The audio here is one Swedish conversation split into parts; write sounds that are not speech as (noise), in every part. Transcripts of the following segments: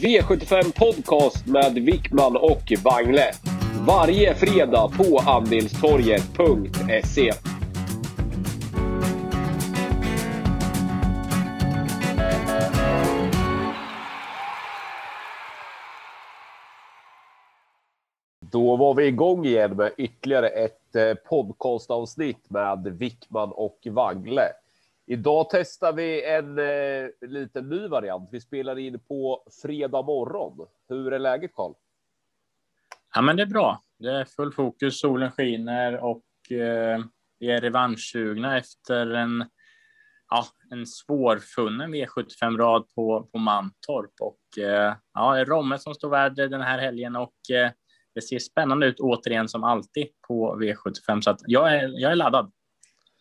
V75 Podcast med Wickman och Wangle. Varje fredag på andelstorget.se. Då var vi igång igen med ytterligare ett eh, podcastavsnitt med Wickman och Wangle. Idag testar vi en eh, liten ny variant. Vi spelar in på fredag morgon. Hur är läget Karl? Ja, men det är bra. Det är full fokus, solen skiner och eh, vi är revanschsugna efter en, ja, en svårfunnen V75-rad på, på Mantorp. Och eh, ja, Romme som står värd den här helgen och eh, det ser spännande ut återigen som alltid på V75. Så att jag, är, jag är laddad.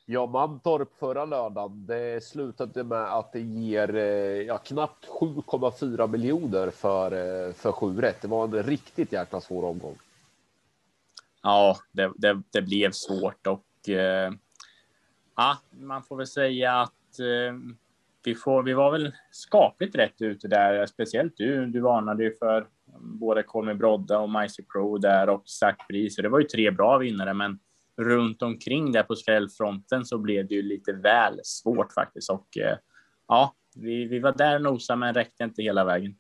Ja, Mantorp förra lördagen. Det slutade med att det ger eh, ja, knappt 7,4 miljoner för eh, för sju rätt. Det var en riktigt jäkla svår omgång. Ja, det, det, det blev svårt och eh, ja, man får väl säga att eh, vi, får, vi var väl skapligt rätt ute där. Speciellt du. Du varnade ju för både Kolmi Brodda och Mice Pro där och Zac Bris. Det var ju tre bra vinnare, men runt omkring där på skrällfronten så blev det ju lite väl svårt faktiskt. Och eh, ja, vi, vi var där nosa, men räckte inte hela vägen.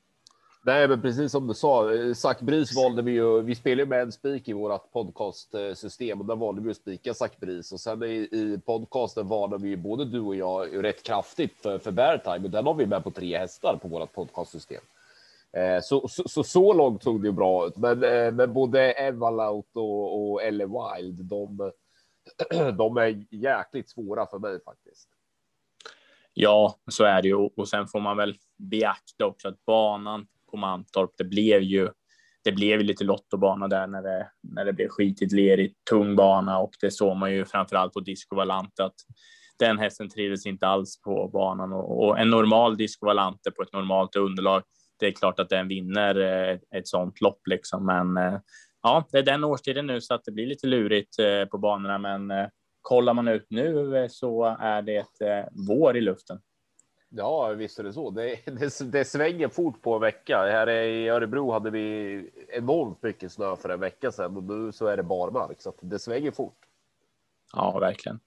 Nej, men precis som du sa, eh, Zac Bris valde vi ju. Vi spelar ju med en spik i vårt podcastsystem och där valde vi att spika Zac Bris och sen i, i podcasten valde vi både du och jag rätt kraftigt för, för Bear Time och den har vi med på tre hästar på vårt podcastsystem. Eh, så, så, så, så långt såg det ju bra ut, men, eh, men både Evalaut och, och Elle Wild, de, (clears throat) de är jäkligt svåra för mig faktiskt. Ja, så är det ju. Och sen får man väl beakta också att banan på Mantorp, det blev ju det blev lite lottobana där när det, när det blev skitigt lerigt, tung bana och det såg man ju framför allt på Disco Valante att den hästen trivdes inte alls på banan och, och en normal Disco Valante på ett normalt underlag det är klart att den vinner eh, ett sånt lopp liksom. Men eh, ja, det är den årstiden nu så att det blir lite lurigt eh, på banorna. Men kollar man ut nu så är det vår i luften. Ja, visst är det så. Det, det, det svänger fort på en vecka. Här i Örebro hade vi enormt mycket snö för en vecka sedan och nu så är det barmark så det svänger fort. Ja, verkligen.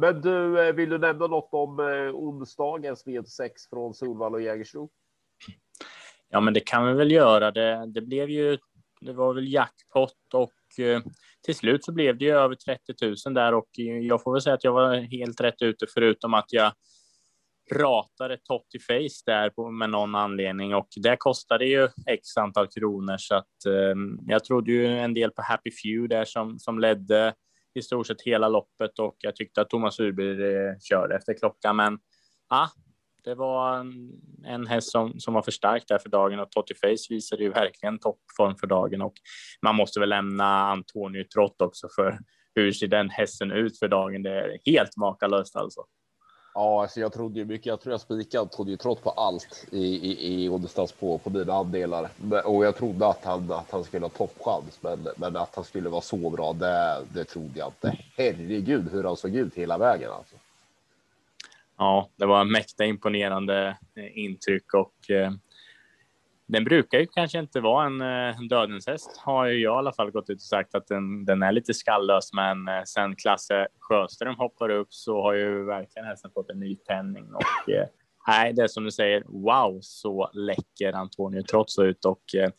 Men du, vill du nämna något om onsdagens V6 från Solvalla och Jägersro? Ja, men det kan vi väl göra. Det, det blev ju, det var väl jackpot och eh, till slut så blev det ju över 30 000 där och eh, jag får väl säga att jag var helt rätt ute förutom att jag ratade Totti Face där på, med någon anledning och det kostade ju x antal kronor så att eh, jag trodde ju en del på Happy Few där som, som ledde i stort sett hela loppet och jag tyckte att Thomas Urby eh, körde efter klockan men ah, det var en, en häst som, som var för stark där för dagen och Totti Face visade ju verkligen toppform för dagen och man måste väl lämna Antonio Trott också för hur ser den hästen ut för dagen? Det är helt makalöst alltså. Ja, alltså jag trodde ju mycket. Jag tror jag spikade trodde ju trott på allt i, i, i onsdags på, på dina andelar och jag trodde att han, att han skulle ha toppchans, men, men att han skulle vara så bra, det, det trodde jag inte. Herregud hur han såg ut hela vägen alltså ja, det var mäkta imponerande eh, intryck och eh, den brukar ju kanske inte vara en eh, dödens häst har ju jag i alla fall gått ut och sagt att den, den är lite skallös, men eh, sen Klasse Sjöström hoppar upp så har ju verkligen hästen fått en ny tändning och eh, nej, det är som du säger. Wow, så läcker Antonio trots ut och eh,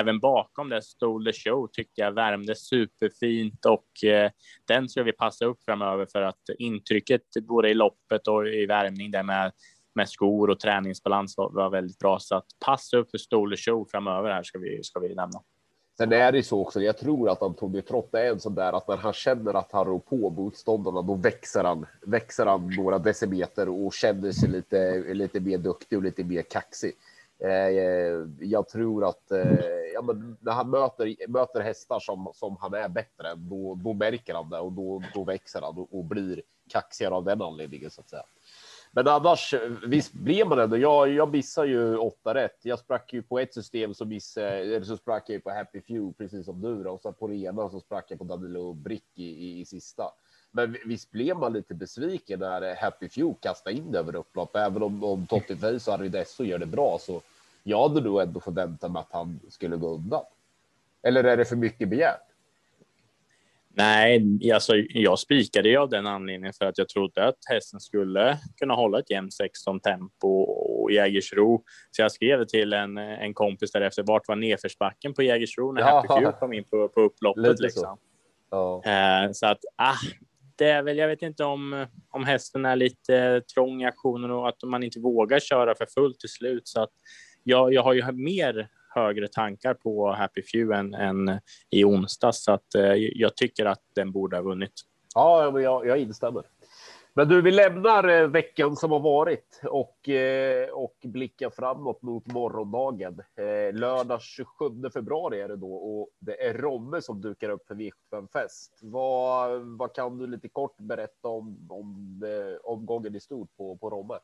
även bakom det stod the show tyckte jag värmde superfint och eh, den ska vi passa upp framöver för att intrycket både i loppet och i värmning där med med skor och träningsbalans var, var väldigt bra så att passa upp för Stole Show framöver här ska vi ska vi nämna. Sen är det ju så också. Jag tror att Antonio Trott är en sån där att när han känner att han rår på motståndarna, då växer han, växer han några decimeter och känner sig lite, lite mer duktig och lite mer kaxig. Eh, jag tror att eh, ja, men när han möter, möter hästar som, som han är bättre, då, då märker han det och då, då växer han och, och blir kaxigare av den anledningen så att säga. Men annars, visst blev man ändå. Jag, jag missade ju åtta rätt. Jag sprack ju på ett system så missade, eh, eller så sprack jag på Happy Few, precis som du då. Och sen på det ena så sprack jag på Danilo Brick i, i, i sista. Men visst blev man lite besviken när Happy Few kastade in det över upplopp, även om, om Totti Face och Aridesso gör det bra så jag hade nog ändå förväntat mig att han skulle gå undan. Eller är det för mycket begärt? Nej, alltså jag spikade ju av den anledningen för att jag trodde att hästen skulle kunna hålla ett jämnt 16 tempo och Jägersro. Så jag skrev till en, en kompis därefter. Vart var nedförsbacken på Jägersro när ja. Happy Few kom in på, på upploppet? Lite liksom. så. Ja. Eh, så att, ah, det är väl, jag vet inte om, om hästen är lite trång i aktionen och att man inte vågar köra för fullt till slut. Så att jag, jag har ju mer högre tankar på Happy Few än, än i onsdags, så att eh, jag tycker att den borde ha vunnit. Ja, jag, jag instämmer. Men du, vi lämnar eh, veckan som har varit och, eh, och blickar framåt mot morgondagen. Eh, lördag 27 februari är det då och det är Romme som dukar upp för V75 fest. Vad, vad kan du lite kort berätta om, om omgången i stort på, på Romme?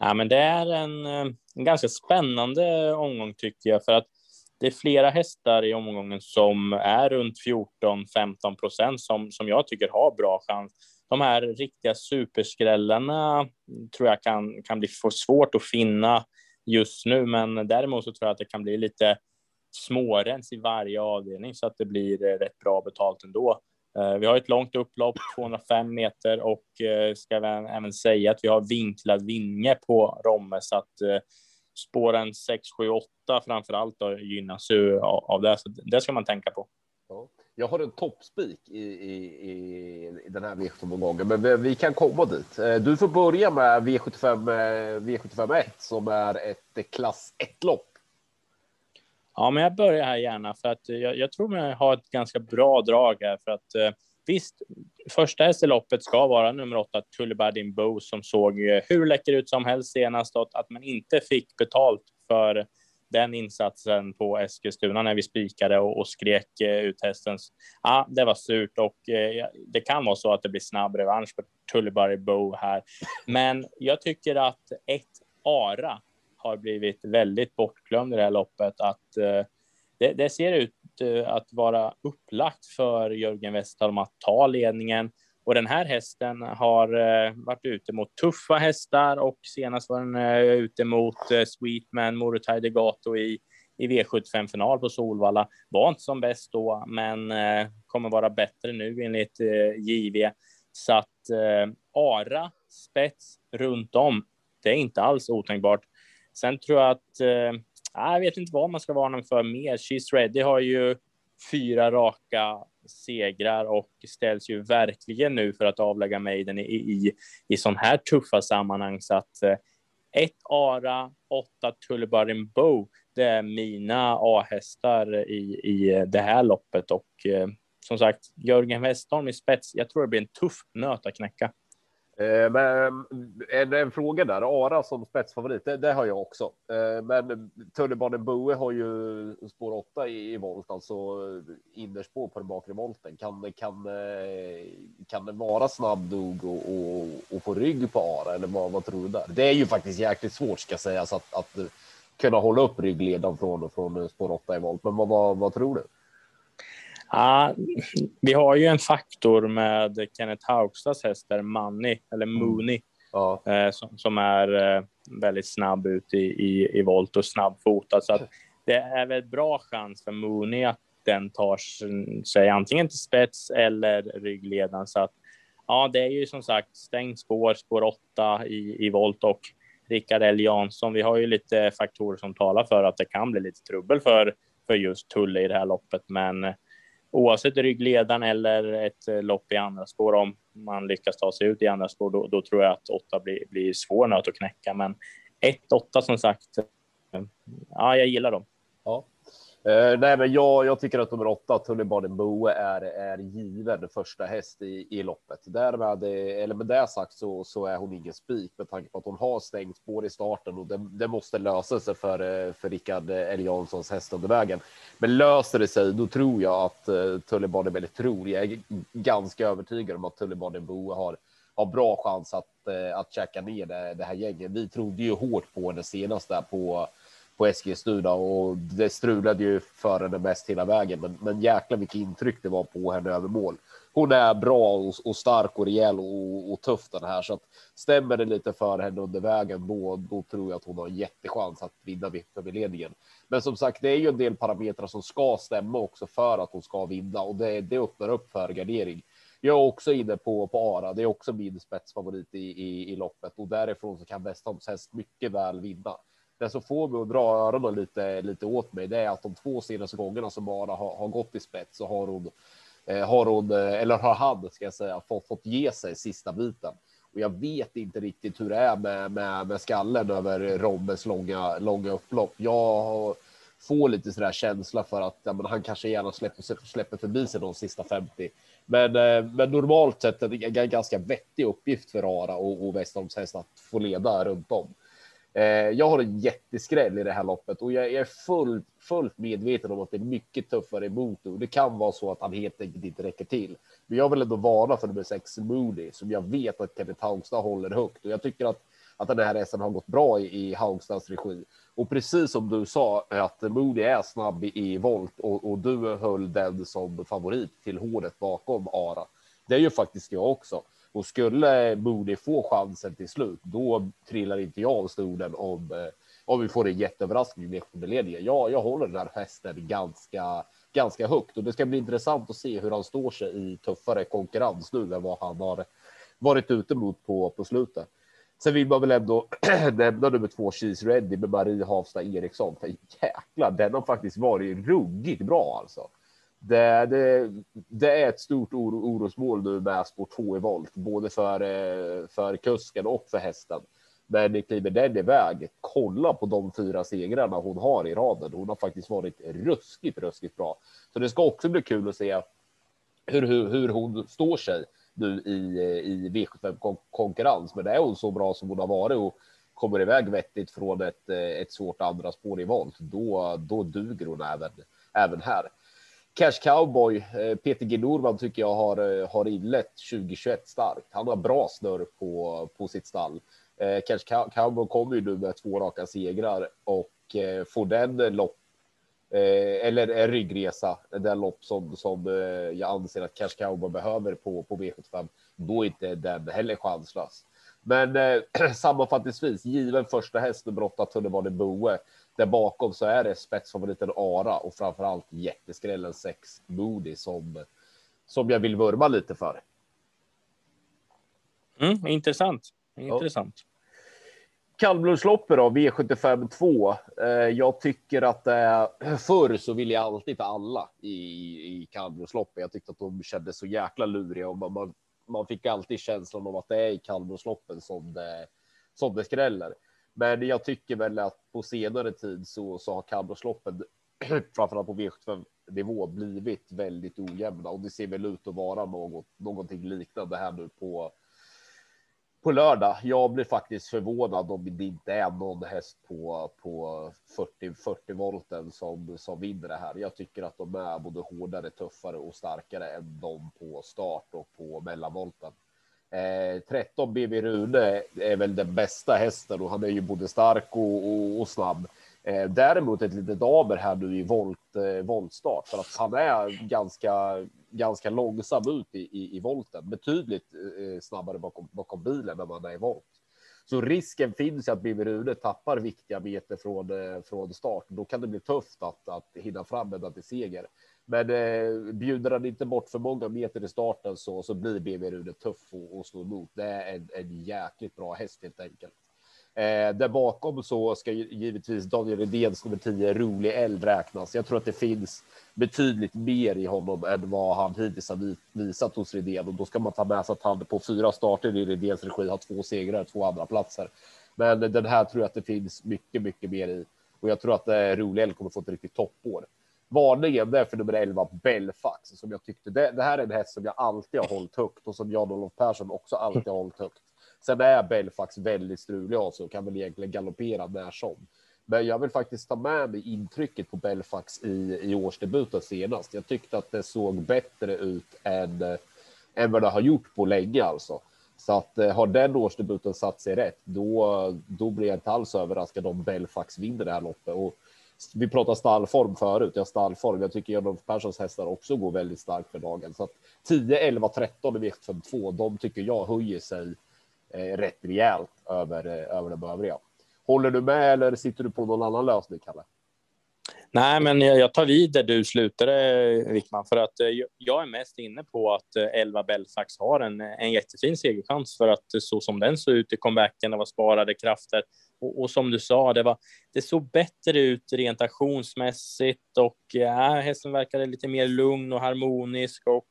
Ja, men det är en, eh, en ganska spännande omgång tycker jag för att det är flera hästar i omgången som är runt 14-15 procent som, som jag tycker har bra chans de här riktiga superskrällarna tror jag kan, kan bli för svårt att finna just nu, men däremot så tror jag att det kan bli lite smårens i varje avdelning så att det blir eh, rätt bra betalt ändå. Eh, vi har ett långt upplopp, 205 meter och eh, ska även säga att vi har vinklad vinge på Romme så att eh, spåren 6, 7, 8 framför allt gynnas ju av det. Så det ska man tänka på. Jag har en toppspik i, i, i, den här V75-omgången, men vi kan komma dit. Du får börja med V75, V75 1 som är ett klass 1-lopp. Ja, men jag börjar här gärna för att eh, jag, jag tror jag har ett ganska bra drag här för att eh, visst, första häst i loppet ska vara nummer åtta, Tullibardin Bo, som såg eh, hur läcker ut som helst senast och att man inte fick betalt för den insatsen på Eskilstuna när vi spikade och, och skrek ut hästens. Ja, det var surt och eh, det kan vara så att det blir snabb revansch för Tullibardin Bo här. Men jag tycker att ett Ara har blivit väldigt bortglömd i det här loppet. Att eh, det, det, ser ut eh, att vara upplagt för Jörgen Westholm att ta ledningen och den här hästen har eh, varit ute mot tuffa hästar och senast var den eh, ute mot eh, Sweetman, Morotai Degato i, i V75-final på Solvalla. Var inte som bäst då, men eh, kommer vara bättre nu enligt eh, JV. Så att eh, Ara, spets runt om, det är inte alls otänkbart. Sen tror jag att, eh, ah, jag vet inte vad man ska varna för mer. She's Ready har ju fyra raka segrar och ställs ju verkligen nu för att avlägga Maiden i, i, i sån här tuffa sammanhang. Så att eh, ett Ara, åtta Tullbarin Bow, det är mina A-hästar i, i det här loppet och eh, som sagt, Jörgen Westholm i spets. Jag tror det blir en tuff nöt att knäcka. Eh, men en, en, fråga där. Ara som spetsfavorit, det, det har jag också. Eh, men tunnelbanan Boe har ju spår 8 i, i volt, alltså innerspår på den bakre volten. Kan, kan, eh, kan den vara snabb nog och, och, och, få rygg på Ara? Eller vad, vad tror du där? Det är ju faktiskt jäkligt svårt ska sägas att, att kunna hålla upp ryggledan från, från spår 8 i volt. Men vad, vad, vad tror du? Ja, vi har ju en faktor med Kenneth Haugstads hästar, Money, eller mm. Mooney, ja. eh, som, som, är eh, väldigt snabb ut i, i, i volt och snabbfotad. Så det är väl bra chans för Mooney att den tar sig antingen till spets eller ryggledan. Så att, ja, det är ju som sagt stängt spår, spår 8 i, i volt och Rickard L Jansson. Vi har ju lite faktorer som talar för att det kan bli lite trubbel för, för just Tulle i det här loppet, men oavsett ryggledaren eller ett eh, lopp i andra spår, om man lyckas ta sig ut i andra spår, då, då tror jag att åtta blir, blir svår nöt att knäcka. Men 1-8 som sagt, eh, ja, jag gillar dem. Ja. Uh, nej, men jag, jag tycker att nummer åtta, Tunnelbanan Boe, är, är given första häst i, i loppet. Därmed, eh, eller med det sagt så, så är hon ingen spik med tanke på att hon har stängt spår i starten och det, det måste lösa sig för, eh, för Rickard L. Janssons häst under vägen. Men löser det sig, då tror jag att uh, Tunnelbanan, eller tror, jag är ganska övertygad om att Tunnelbanan Boe har, har bra chans att, uh, att checka ner det, det här gänget. Vi trodde ju hårt på henne senast där på på Eskilstuna och det strulade ju för henne mest hela vägen. Men, men jäkla vilket intryck det var på henne över mål. hon är bra och, och stark och rejäl och, och tuff den här. Så att stämmer det lite för henne under vägen, då, då tror jag att hon har en jättechans att vinna VM-ledningen. Men som sagt, det är ju en del parametrar som ska stämma också för att hon ska vinna och det, det öppnar upp för gardering. Jag är också inne på, på Ara. Det är också min spetsfavorit i, i, i loppet och därifrån så kan Westholms häst mycket väl vinna. Det som får mig att dra öronen lite, lite åt mig, det är att de två senaste gångerna som bara har, har gått i spets så har hon, eh, har hon, eh, eller har han ska jag säga, fått, fått ge sig sista biten. Och jag vet inte riktigt hur det är med, med, med skallen över Robbes långa, långa upplopp. Jag får lite sådär känsla för att ja, men han kanske gärna släpper, släpper förbi sig de sista 50. Men, eh, men normalt sett är det en ganska vettig uppgift för Ara och, och Westholms häst att få leda runt om. Eh, jag har en jätteskräll i det här loppet och jag är fullt, fullt medveten om att det är mycket tuffare emot och det kan vara så att han helt enkelt inte räcker till. Men jag vill ändå varna för nummer sex Moody som jag vet att Kenneth Haugstad håller högt och jag tycker att att den här resan har gått bra i, i Haugstads regi. Och precis som du sa att Moody är snabb i, i volt och, och du höll den som favorit till håret bakom Ara. Det är ju faktiskt jag också. Och skulle Moody få chansen till slut, då trillar inte jag av stolen om, eh, om vi får en jätteöverraskning i ledningen. Ja, jag håller den här hästen ganska, ganska högt och det ska bli intressant att se hur han står sig i tuffare konkurrens nu än vad han har varit ute mot på, på slutet. Sen vill man väl ändå (clears throat) nämna nummer två, Cheese Ready med Marie Hafsta Eriksson. För jäklar, den har faktiskt varit ruggigt bra alltså. Det, det, det är ett stort oro, orosmål nu med spår 2 i volt, både för, eh, för kusken och för hästen. Men kliver den iväg, kolla på de fyra segrarna hon har i raden. Hon har faktiskt varit ruskigt, ruskigt bra. Så det ska också bli kul att se hur, hur, hur hon står sig nu i, i V75 konkurrens. Men är hon så bra som hon har varit och kommer iväg vettigt från ett, eh, ett svårt andra spår i volt, då, då duger hon även, även här. Cash Cowboy, eh, Peter G Norman tycker jag har, eh, har inlett 2021 starkt. Han har bra snurr på, på sitt stall. Eh, Cash Cowboy kommer ju nu med två raka segrar och eh, får den eh, lopp Eh, eller en ryggresa, den lopp som, som jag anser att Cash Cowboy behöver på, på V75, då är inte den heller chanslös. Men (clears throat) sammanfattningsvis, given första häst nummer åtta, Tunnelbane Boe. Där bakom så är det spetsfavoriten Ara och framförallt jätteskrällen 6 Moody som, som jag vill vurma lite för. Mm, intressant. Intressant. Ja. Kallblodsloppet då, V75 2. Eh, jag tycker att eh, förr så ville jag alltid ta alla i, i kallblodsloppet. Jag tyckte att de kändes så jäkla luriga och man, man, man fick alltid känslan av att det är i kallblodsloppen som det, som det skräller. Men jag tycker väl att på senare tid så, så har kallblodsloppen, (clears throat) framförallt på V75 nivå, blivit väldigt ojämna och det ser väl ut att vara något, någonting liknande här nu på på lördag. Jag blir faktiskt förvånad om det inte är någon häst på, på 40, 40 volten som, som vinner det här. Jag tycker att de är både hårdare, tuffare och starkare än de på start och på mellanvolten. Eh, 13 BB Rune är väl den bästa hästen och han är ju både stark och, och, och snabb. Eh, däremot ett litet aber här nu i volt, eh, voltstart för att han är ganska, ganska långsam ut i, i, i volten, betydligt eh, snabbare bakom, bakom bilen när man är i volt. Så risken finns att Bibi Rune tappar viktiga meter från, eh, från start. Då kan det bli tufft att, att hinna fram ända till seger. Men eh, bjuder han inte bort för många meter i starten så, så blir BB Rune tuff och, och stå emot. Det är en, en jäkligt bra häst helt enkelt. Eh, där bakom så ska givetvis Daniel Redéns nummer 10, Rolig eld, räknas. Jag tror att det finns betydligt mer i honom än vad han hittills har visat hos Redén och då ska man ta med sig att han på fyra starter i Redéns regi har två segrar, två andra platser. Men den här tror jag att det finns mycket, mycket mer i och jag tror att eh, Rolig eld kommer få ett riktigt toppår. Varningen är för nummer 11 Belfax som jag tyckte det, det här är en häst som jag alltid har hållit högt och som Jan-Olof Persson också alltid har hållit högt. Sen är Belfax väldigt strulig av sig och kan väl egentligen galoppera när som. Men jag vill faktiskt ta med mig intrycket på Belfax i, i årsdebuten senast. Jag tyckte att det såg bättre ut än, eh, än vad det har gjort på länge alltså. Så att eh, har den årsdebuten satt sig rätt, då, då blir jag inte alls överraskad om Belfax vinner det här loppet. Och vi pratade stallform förut. Jag stallform. Jag tycker Jan Perssons hästar också går väldigt starkt för dagen. Så att 10, 11, 13 i V752, de tycker jag höjer sig eh, rätt rejält över, eh, över de övriga. Håller du med eller sitter du på någon annan lösning, Kalle? Nej, men jag tar vid där du slutade, eh, Wickman, för att eh, jag är mest inne på att eh, 11 Belsax Belfax har en, en jättefin segerchans för att eh, så som den såg ut i comebacken, det var sparade krafter och, och, som du sa, det, var, det såg bättre ut rent aktionsmässigt och eh, äh, hästen verkade lite mer lugn och harmonisk och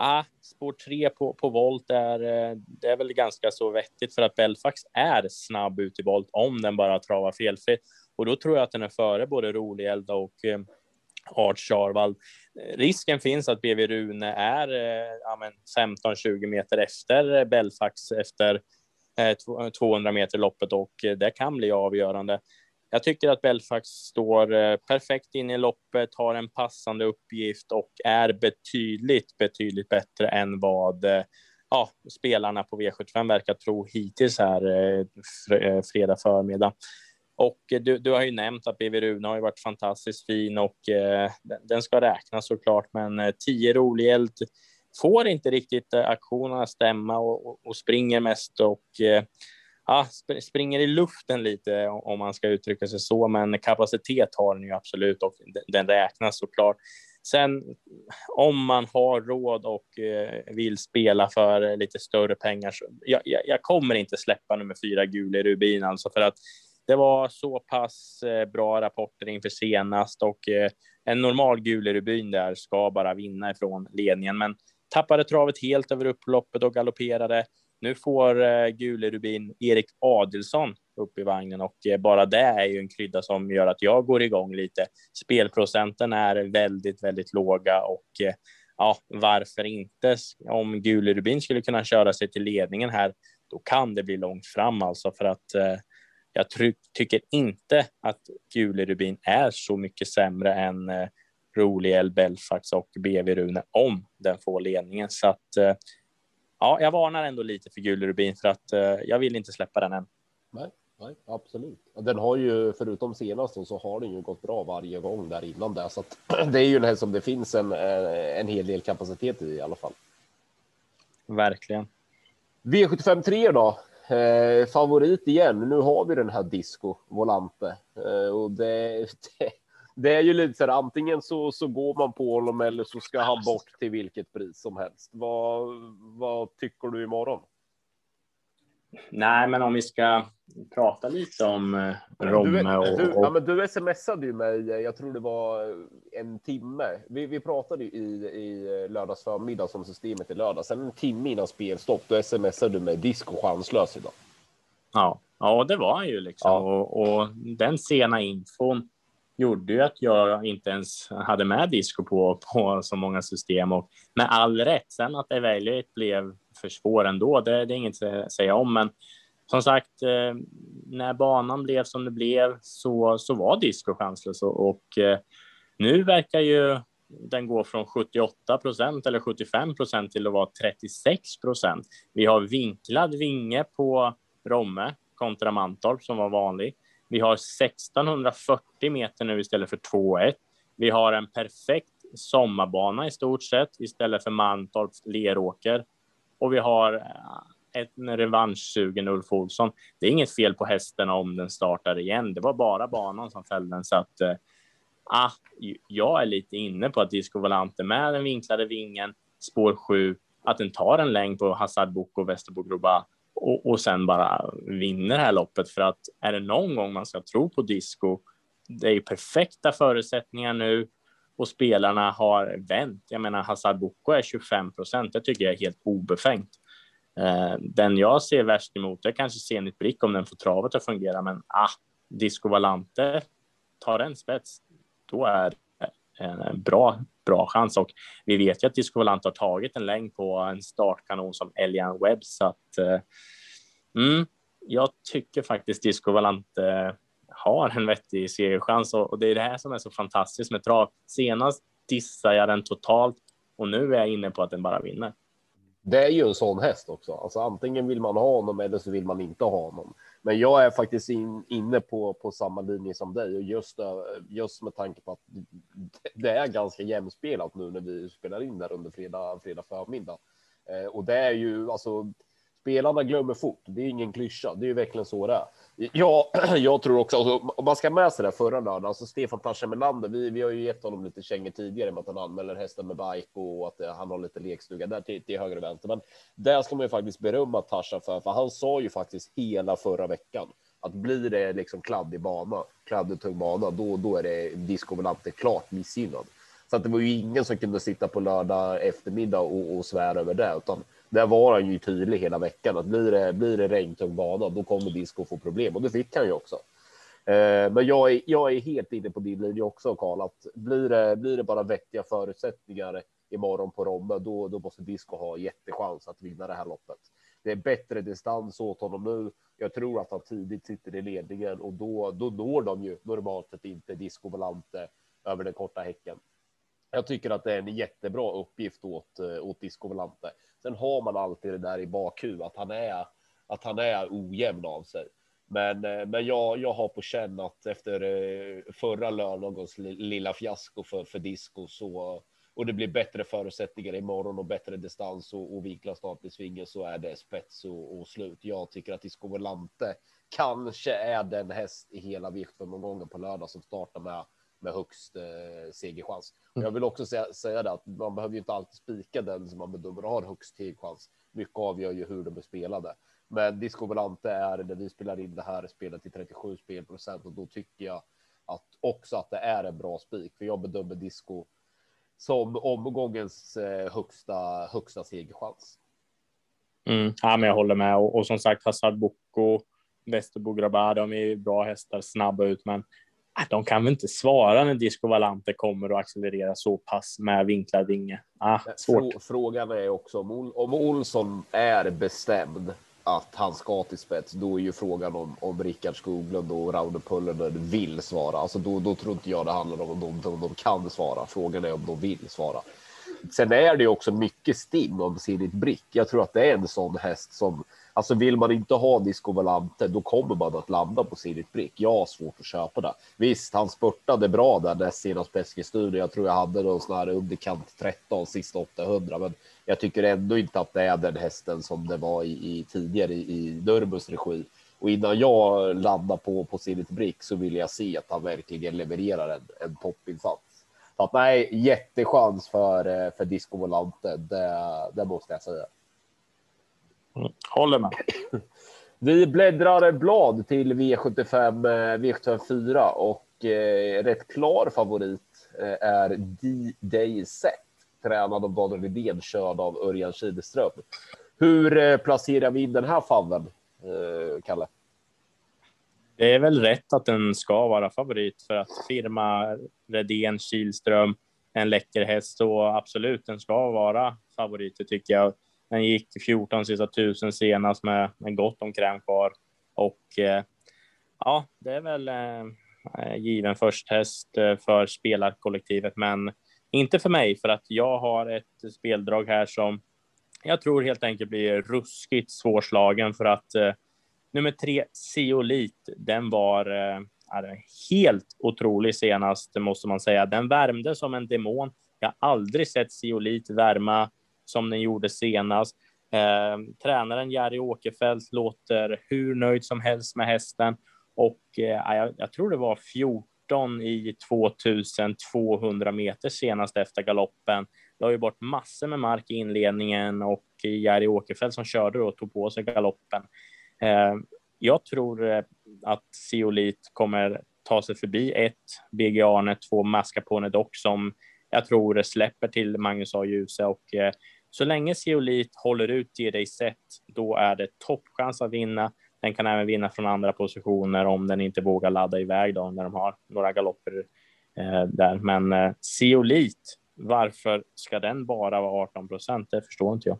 ja, spår tre på, på volt är, eh, det är väl ganska så vettigt för att Belfax är snabb ut i volt om den bara travar felfritt. Och då tror jag att den är före både Rolielda och eh, Art Charvald. Risken finns att BV Rune är eh, ja, 15-20 meter efter Belfax efter Eh, 200 eh, meter loppet och eh, det kan bli avgörande. Jag tycker att Belfax står perfekt in i loppet, har en passande uppgift och är betydligt, betydligt bättre än vad ja, spelarna på V75 verkar tro hittills här fredag förmiddag. Och du, du har ju nämnt att BV Rune har ju varit fantastiskt fin och eh, den ska räknas såklart, men eh, 10 rolig får inte riktigt eh, aktionerna stämma och, och, och, springer mest och eh, ja, springer i luften lite om man ska uttrycka sig så, men kapacitet har den ju absolut och den, räknas såklart. Sen om man har råd och eh, vill spela för lite större pengar så jag, jag, jag kommer inte släppa nummer fyra Gule Rubin alltså för att det var så pass eh, bra rapporter inför senast och eh, en normal Gulerubyn där ska bara vinna ifrån ledningen, men tappade travet helt över upploppet och galopperade. Nu får eh, Gulerubin Erik Adelsson upp i vagnen och eh, bara det är ju en krydda som gör att jag går igång lite. Spelprocenten är väldigt, väldigt låga och eh, ja, varför inte? Om gule rubin skulle kunna köra sig till ledningen här, då kan det bli långt fram alltså för att eh, jag tycker inte att gule rubin är så mycket sämre än eh, Roliel, Belfax och BV Rune om den får ledningen. Så att eh, ja, jag varnar ändå lite för Gulerubin för att eh, jag vill inte släppa den än. Nej, nej, absolut. Den har ju förutom senast så har den ju gått bra varje gång där innan det, så att (clears throat) det är ju en häst som det finns en, en hel del kapacitet i i alla fall. Verkligen. V75 3 då? Eh, favorit igen. Nu har vi den här Disco Volante eh, och det, (laughs) det, det, är ju lite så här. Antingen så, så går man på honom eller så ska han bort till vilket pris som helst. Vad, vad tycker du imorgon? Nej, men om vi ska prata lite om eh, Romme och, du. Ja, men du smsade ju mig, jag tror det var en timme. Vi, vi pratade ju i, i lördags förmiddag som systemet i lördag. Sen en timme innan spelstopp, då smsade du mig disco chanslös idag. Ja, ja det var han ju liksom. Ja. Och, och, den sena infon gjorde ju att jag inte ens hade med disco på, på så många system och med all rätt. Sen att Evaluate blev för svår ändå, det, det är inget att säga om, men som sagt, eh, när banan blev som det blev så, så var disco chanslös och, och eh, nu verkar ju den gå från 78 procent eller 75 procent till att vara 36 procent. Vi har vinklad vinge på Romme kontra Mantorp som var vanlig. Vi har 1640 meter nu istället för 2,1. Vi har en perfekt sommarbana i stort sett istället för Mantorps Leråker. Och vi har eh, en revanschsugen Ulf Olsson. Det är inget fel på hästen om den startar igen. Det var bara banan som fällde den. Så att, äh, jag är lite inne på att Disco Volante med den vinklade vingen, spår 7, att den tar en längd på Hazard Boko och Västerbo Groba och, och sen bara vinner det här loppet. För att är det någon gång man ska tro på disco, det är ju perfekta förutsättningar nu och spelarna har vänt. Jag menar, Hazard Boko är 25 procent. Det tycker jag är helt obefängt. Eh, den jag ser värst emot är kanske Zenit Brick om den får travet att fungera, men ah, Disco Valante tar en spets, då är det en bra, bra chans och vi vet ju att Disco Valante har tagit en längd på en startkanon som Elian Webb så att eh, mm, jag tycker faktiskt Disco eh, har en vettig segerchans och, och det är det här som är så fantastiskt med trav. Senast dissade jag den totalt och nu är jag inne på att den bara vinner. Det är ju en sån häst också. Alltså antingen vill man ha honom eller så vill man inte ha honom. Men jag är faktiskt in, inne på, på samma linje som dig och just, eh, just med tanke på att det är ganska jämspelat nu när vi spelar in där under fredag, fredag förmiddag. Eh, och det är ju alltså spelarna glömmer fort. Det är ingen klyscha. Det är ju verkligen så det är. Ja, (clears throat) jag tror också, alltså, om man ska med sig det förra lördagen, alltså Stefan Tascha Melander, vi, vi har ju gett honom lite kängor tidigare med att han anmäler hästen med bike och att eh, han har lite lekstuga där till, till höger och vänster. Men där ska man ju faktiskt berömma Tarzan för, för han sa ju faktiskt hela förra veckan att blir det liksom kladdig bana, kladdig tung bana, då, då är det Disco klart missgynnad. Så att det var ju ingen som kunde sitta på lördag eftermiddag och, och svära över det, utan där var han ju tydlig hela veckan att blir det, blir det regntung bana, då kommer Disco få problem och det fick han ju också. Eh, men jag är, jag är helt inne på din linje också, Karl, att blir det, blir det bara vettiga förutsättningar imorgon på Romme, då, då måste Disco ha jättechans att vinna det här loppet. Det är bättre distans åt honom nu. Jag tror att han tidigt sitter i ledningen och då, då når de ju normalt sett inte Disco Volante över den korta häcken. Jag tycker att det är en jättebra uppgift åt, eh, åt Disco Volante. Sen har man alltid det där i bakhuvudet att han är, att han är ojämn av sig. Men, eh, men jag, jag har på känn att efter eh, förra lördagens lilla fiasko för, för disco så och det blir bättre förutsättningar imorgon och bättre distans och, och vinklar start i svingen så är det spets och, och slut. Jag tycker att Disco Volante kanske är den häst i hela V75-omgången på lördag som startar med med högst eh, segerchans. Och jag vill också säga, säga det att man behöver ju inte alltid spika den som man bedömer har högst segerchans. Mycket avgör ju hur de är spelade. Men Disco Volante är när vi spelar in det här spelet till 37 spelprocent och då tycker jag att också att det är en bra spik. För jag bedömer Disco som omgångens eh, högsta högsta segerchans. Mm, ja, men jag håller med och, och som sagt Hazard Boko, Västerbo Grabbar, de är bra hästar, snabba ut, men de kan väl inte svara när Disco Valante kommer och accelererar så pass med vinklad vinge. Ah, svårt. Frågan är också om, om Olsson är bestämd att han ska till spets, då är ju frågan om, om Rickard Skoglund och Raune Pullener vill svara. Alltså då, då tror inte jag det handlar om om de, om de kan svara. Frågan är om de vill svara. Sen är det ju också mycket stim om Zenit Brick. Jag tror att det är en sån häst som Alltså vill man inte ha Disco Volante, då kommer man att landa på Sirit Brick. Jag har svårt att köpa det. Visst, han spurtade bra där näst senast på Eskilstuna. Jag tror jag hade någon sån här underkant 13 sista 800, men jag tycker ändå inte att det är den hästen som det var i, i tidigare i, i regi. Och innan jag landar på, på Sirit Brick så vill jag se att han verkligen levererar en, en toppinsats. Så att nej, jättechans för, eh, för Disco Volante, det, det måste jag säga. Håller med. (laughs) Vi bläddrar blad till V75, V75 4 och eh, rätt klar favorit eh, är D-Day Set, tränad av Daniel Rydén, körd av Örjan Kihlström. Hur eh, placerar vi in den här faven, eh, Kalle? Det är väl rätt att den ska vara favorit för att firma Redén, Kihlström, en läcker häst och absolut, den ska vara favorit, tycker jag. Den gick 14 sista tusen senast med, med gott om kräm kvar och eh, ja, det är väl eh, eh given först häst eh, för spelarkollektivet, men inte för mig för att jag har ett speldrag här som jag tror helt enkelt blir ruskigt svårslagen för att eh, nummer tre, Siolit, den var eh, helt otrolig senast, måste man säga. Den värmde som en demon. Jag har aldrig sett Siolit värma som den gjorde senast. Eh, tränaren Jari Åkerfeldt låter hur nöjd som helst med hästen och eh, jag, jag, tror det var 14 i 2200 meter senast efter galoppen. Det har ju bort massor med mark i inledningen och Jari Åkerfeldt som körde då tog på sig galoppen. Eh, jag tror eh, att Siolit kommer ta sig förbi ett BG Arne, två Mascarpone dock som jag tror släpper till Magnus A. Djuse och eh, så länge Zeolit håller ut, ger dig set, då är det toppchans att vinna. Den kan även vinna från andra positioner om den inte vågar ladda iväg då när de har några galopper eh, där. Men eh, Zeolit, varför ska den bara vara 18 procent? Det förstår inte jag.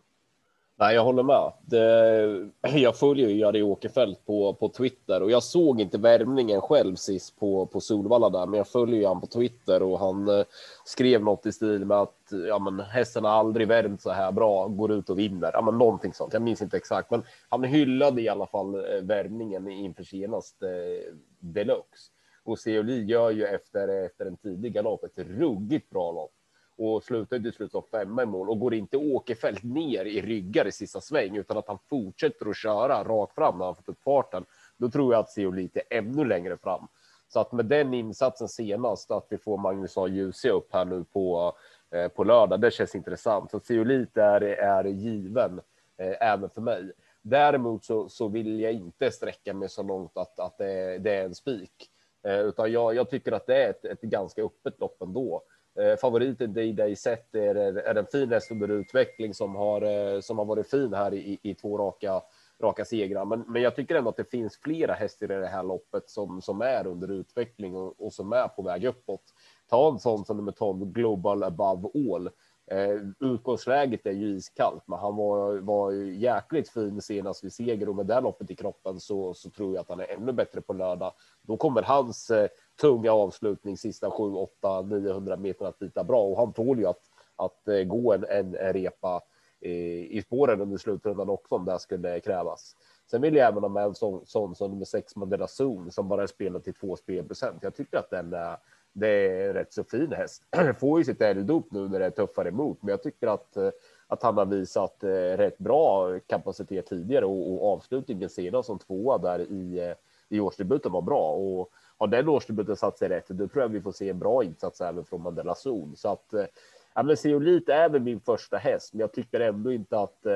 Nej, jag håller med. Det, (clears throat) jag följer ju Jari Åkerfeldt på, på Twitter och jag såg inte värmningen själv sist på, på Solvalla där, men jag följer ju han på Twitter och han eh, skrev något i stil med att ja, men hästen har aldrig värmt så här bra, går ut och vinner. Ja, men någonting sånt. Jag minns inte exakt, men han hyllade i alla fall eh, värmningen inför senaste eh, deluxe. Och Seoli gör ju efter, efter en tidig galopp ett ruggigt bra lopp och slutar till slut som femma i mål och går inte Åkerfeldt ner i ryggar i sista sväng utan att han fortsätter att köra rakt fram när han fått upp farten. Då tror jag att Seolit lite ännu längre fram. Så att med den insatsen senast att vi får Magnus A. Djuse upp här nu på eh, på lördag. Det känns intressant. Så Seolit är, är given eh, även för mig. Däremot så, så vill jag inte sträcka mig så långt att, att det, det är en spik, eh, utan jag, jag tycker att det är ett, ett ganska öppet lopp ändå. Eh, favoriten Day Day Set är, är en fin häst under utveckling som har, eh, som har varit fin här i, i två raka, raka segrar. Men, men jag tycker ändå att det finns flera hästar i det här loppet som, som är under utveckling och, och som är på väg uppåt. Ta en sån som nummer 12 Global Above All. Eh, utgångsläget är ju iskallt, men han var, var jäkligt fin senast vid seger och med det loppet i kroppen så, så tror jag att han är ännu bättre på lördag. Då kommer hans eh, tunga avslutning sista 7, 8, 900 meter att bita bra och han tål ju att, att eh, gå en, en, en repa eh, i spåren under slutrundan också om det skulle krävas. Sen vill jag även ha med en sån, sån som nummer sex Mandela Zon som bara är spelad till två spelprocent. Jag tycker att den är, det är rätt så fin häst. (clears throat) Får ju sitt elddop nu när det är tuffare emot, men jag tycker att eh, att han har visat eh, rätt bra kapacitet tidigare och, och avslutningen senast som tvåa där i eh, i årsdebuten var bra och har den årsdebuten satt sig rätt, då tror jag vi får se en bra insats även från Mandela Zon. Så att ja, men Seolit är väl min första häst, men jag tycker ändå inte att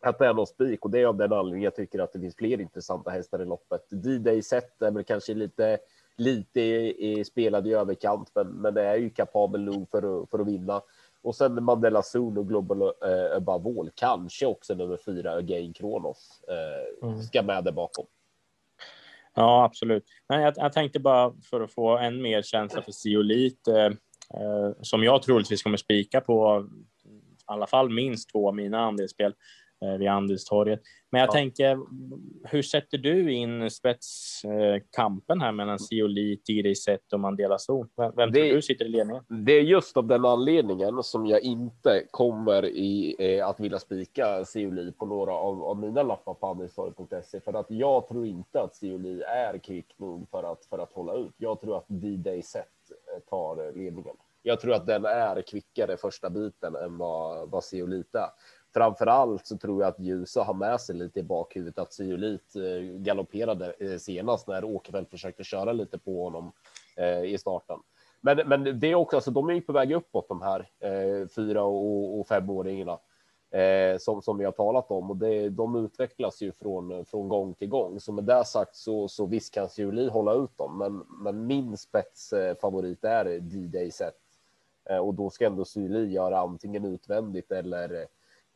att det är någon spik och det är av den anledningen jag tycker att det finns fler intressanta hästar i loppet. D-Day set är väl kanske lite lite i, spelad i överkant, men, men det är ju kapabel nog för att, för att vinna. Och sen Mandela Zon och Global eh, Above All, kanske också nummer fyra, Again Kronos, eh, mm. ska med där bakom. Ja, absolut. Men jag, jag tänkte bara för att få en mer känsla för Siolit, eh, eh, som jag troligtvis kommer spika på i alla fall minst två av mina andelsspel vid andelstorget. Men jag ja. tänker, hur sätter du in spetskampen här mellan Siolit, Iriset och Mandela Zon? Vem, det, tror du sitter i ledningen? Det är just av den anledningen som jag inte kommer i, eh, att vilja spika Siolit på några av, av mina lappar på andelstorget.se för att jag tror inte att Siolit är kvick nog för att, för att hålla ut. Jag tror att D-Day Set eh, tar ledningen. Jag tror att den är kvickare första biten än vad, vad är framför allt så tror jag att Ljusa har med sig lite i bakhuvudet att Syolit eh, galopperade eh, senast när Åkerfeldt försökte köra lite på honom eh, i starten. Men, men det är också, alltså, de är ju på väg uppåt de här fyra och, och femåringarna som, som vi har talat om och det, de utvecklas ju från, från gång till gång. Så med det sagt så, så visst kan Sjöli hålla ut dem, men, men min spetsfavorit är D-Day set och då ska ändå Syli göra antingen utvändigt eller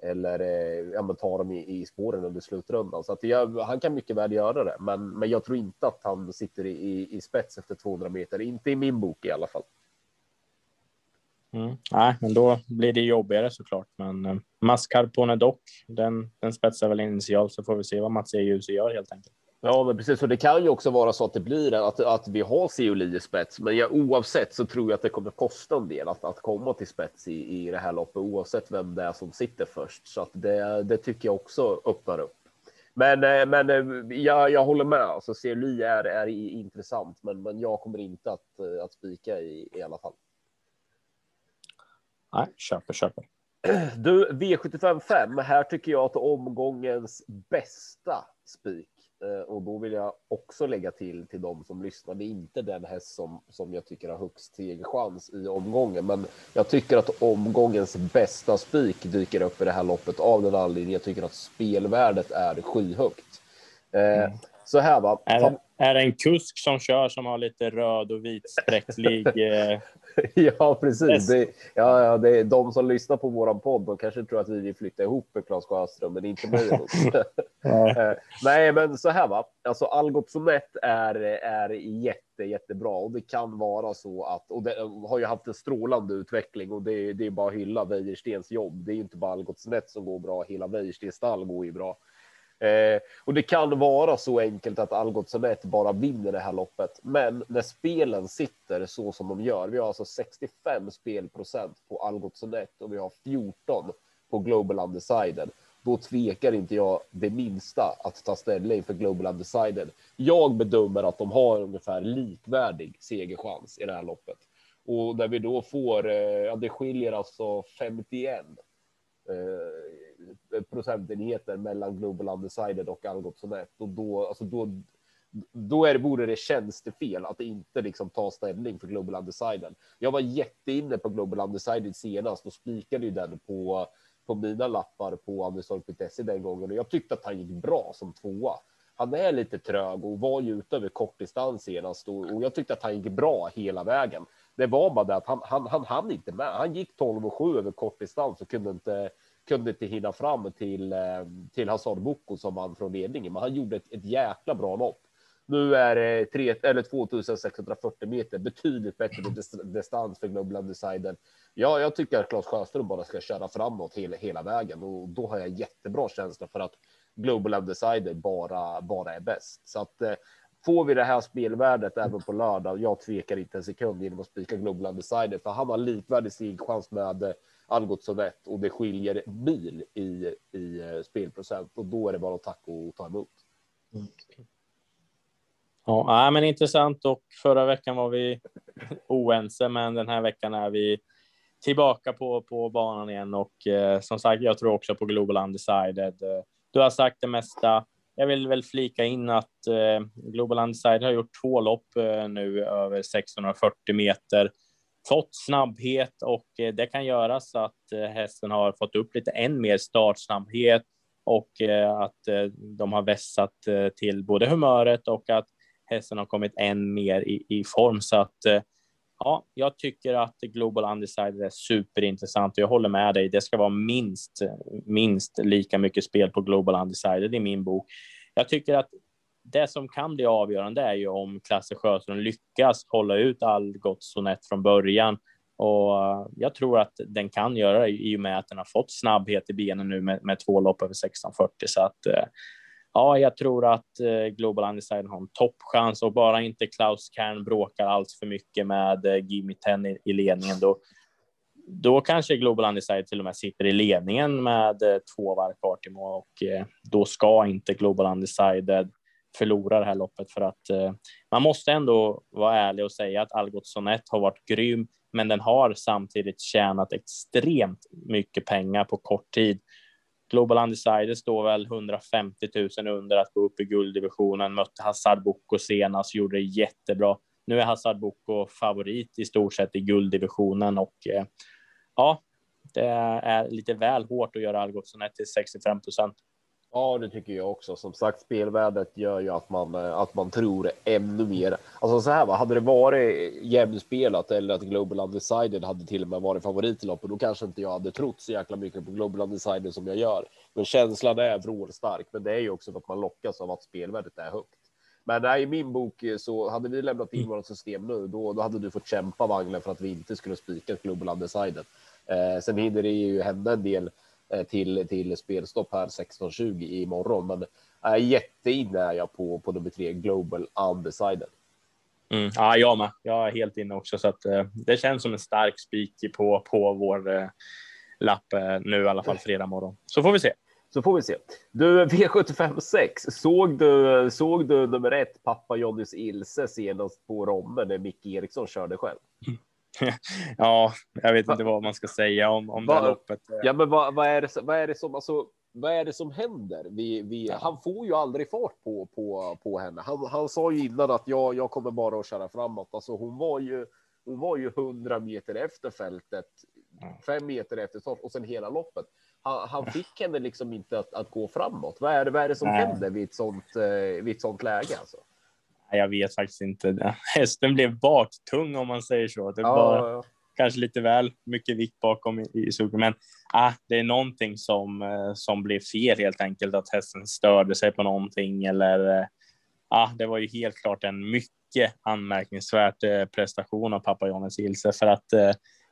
eller eh, ja, men ta dem i, i spåren under slutrundan. Så att jag, han kan mycket väl göra det, men, men jag tror inte att han sitter i, i, i spets efter 200 meter. Inte i min bok i alla fall. Mm. Nej, men då blir det jobbigare såklart. Men eh, Mascarpone dock, den, den spetsar väl initialt så får vi se vad Mats E. gör helt enkelt. Ja, men precis. Och det kan ju också vara så att det blir att, att vi har Seoli i spets. Men jag, oavsett så tror jag att det kommer kosta en del att, att komma till spets i, i det här loppet, oavsett vem det är som sitter först. Så att det, det tycker jag också öppnar upp. Men, eh, men eh, jag, jag håller med. Alltså, Seoli är, är intressant, men, men jag kommer inte att, eh, att spika i, i alla fall. Nej, köper, köper. Du, V75 5. Här tycker jag att omgångens bästa spik och då vill jag också lägga till till de som lyssnar. Det är inte den häst som, som jag tycker har högst segerchans i omgången, men jag tycker att omgångens bästa spik dyker upp i det här loppet av den anledningen jag tycker att spelvärdet är skyhögt. Eh, mm. Så här va. Det, är det en kusk som kör som har lite röd och vitspräcklig? (laughs) Eh... ja, precis. Det, ja, ja, det är de som lyssnar på våran podd. De kanske tror att vi vill flytta ihop med Claes Sjöström, men inte mig. (laughs) (laughs) Eh, nej, men så här va. Alltså Algot Sonett är, är jätte, jättebra och det kan vara så att och det har ju haft en strålande utveckling och det, det är bara att hylla Wäjerstens jobb. Det är inte bara Algot Sonett som går bra. Hela Wäjerstens stall går ju bra. Eh, och det kan vara så enkelt att Algot Sonett bara vinner det här loppet. Men när spelen sitter så som de gör, vi har alltså 65 spelprocent på Algot Sonett och vi har 14 på Global Undecided. Då tvekar inte jag det minsta att ta ställning för Global Undecided. Jag bedömer att de har ungefär likvärdig segerchans i det här loppet. Och när vi då får, eh, ja det skiljer alltså 51 eh, procentenheter mellan Global Undecided och Algot Sonett och då, alltså då, då är det, vore det tjänstefel att inte liksom ta ställning för Global Undecided. Jag var jätteinne på Global Undecided senast och spikade ju den på, på mina lappar på Andersson.se den gången och jag tyckte att han gick bra som tvåa. Han är lite trög och var ju ute över kortdistans senast och, och jag tyckte att han gick bra hela vägen. Det var bara det att han, han, han hann inte med. Han gick 12 och 7 över kortdistans och kunde inte kunde inte hinna fram till eh, till Hazard Boko som vann från ledningen, men han gjorde ett, ett jäkla bra lopp. Nu är det 3 eller 2640 meter, betydligt bättre distans för Global Undecided. Ja, jag tycker att Claes Sjöström bara ska köra framåt hela, hela vägen och då har jag jättebra känsla för att Global Undecided bara, bara är bäst. Så att eh, får vi det här spelvärdet även på lördag, jag tvekar inte en sekund genom att spika Global Undecided, för han har likvärdig chans med eh, eh, Algot Sonett och det skiljer mil i, i eh, spelprocent och då är det bara att tacka och ta emot. Mm. Ja, men intressant och förra veckan var vi oense, men den här veckan är vi tillbaka på, på banan igen och eh, som sagt, jag tror också på Global Undecided. Du har sagt det mesta. Jag vill väl flika in att eh, Global Undecided har gjort två lopp eh, nu över 640 meter fått snabbhet och eh, det kan göra så att eh, hästen har fått upp lite än mer startsnabbhet och eh, att de har vässat till både humöret och att hästen har kommit än mer i, i form så att ja, jag tycker att Global Undecided är superintressant och jag håller med dig. Det ska vara minst, minst lika mycket spel på Global Undecided i min bok. Jag tycker att det som kan bli avgörande är ju om Klasse Sjöström lyckas hålla ut Algot Sonett från början. Och eh, jag tror att den kan göra det i och med att den har fått snabbhet i benen nu med, med två lopp över 16.40. Så att eh, ja, jag tror att eh, Global Undecided har en toppchans och bara inte Klaus Kern bråkar alls för mycket med Gimme 10 i, i ledningen. Då, då kanske Global Undecided till och med sitter i ledningen med två varv kvar till mål och då ska inte Global Undecided förlora det här loppet för att eh, man måste ändå vara ärlig och säga att Algot Sonett har varit grym, men den har samtidigt tjänat extremt mycket pengar på kort tid. Global Undecided står väl 150 000 under att gå upp i gulddivisionen, mötte Hazard Boko senast, gjorde det jättebra. Nu är Hazard Boko favorit i stort sett i gulddivisionen och eh, ja, det är lite väl hårt att göra Algot Sonett till 65 procent. Ja, det tycker jag också. Som sagt, spelvärdet gör ju att man eh, att man tror ännu mer. Alltså så här, va? hade det varit jämnspelat eller att Global Undecided hade till och med varit favorit i loppet, då kanske inte jag hade trott så jäkla mycket på Global Undecided som jag gör. Men känslan är vrålstark. Men det är ju också för att man lockas av att spelvärdet är högt. Men nej, i min bok eh, så hade vi lämnat in vårt system nu, då, då hade du fått kämpa vagnen för att vi inte skulle spika Global Undecided. Eh, sen hinner det ju hända en del till, till spelstopp här 16.20 imorgon. Men är jätteinne är jag på, på nummer tre, Global Undecided. Mm. Ja, jag med. Jag är helt inne också, så att eh, det känns som en stark spik på, på vår eh, lapp eh, nu i alla fall fredag morgon. Så får vi se. Så får vi se. Du, V75 6. Såg du, såg du nummer ett, pappa Johnnys Ilse senast på Romme när Micke Eriksson körde själv? (laughs) ja, jag vet inte vad man ska säga om, om Va, det loppet. Ja, men vad, vad, är det, vad är det som, alltså, vad är det som händer? Vi, vi, ja. Han får ju aldrig fart på, på, på henne. Han, han sa ju innan att jag, jag kommer bara att köra framåt. Alltså, hon var ju, hon var ju 100 meter efter fältet, fem meter efter start och sen hela loppet. Han, han fick henne liksom inte att, att gå framåt. Vad är det, vad är det som Nej. händer vid ett sånt, eh, vid ett sånt läge? Alltså? Jag vet faktiskt inte. (laughs) Hästen blev baktung om man säger så. Det var ja, ja. kanske lite väl mycket vikt bakom i, i sugen, men ah, det är någonting som, eh, som blev fel helt enkelt, att hästen störde sig på någonting eller ah, det var ju helt klart en mycket anmärkningsvärt eh, prestation av pappa Johannes Ilse för att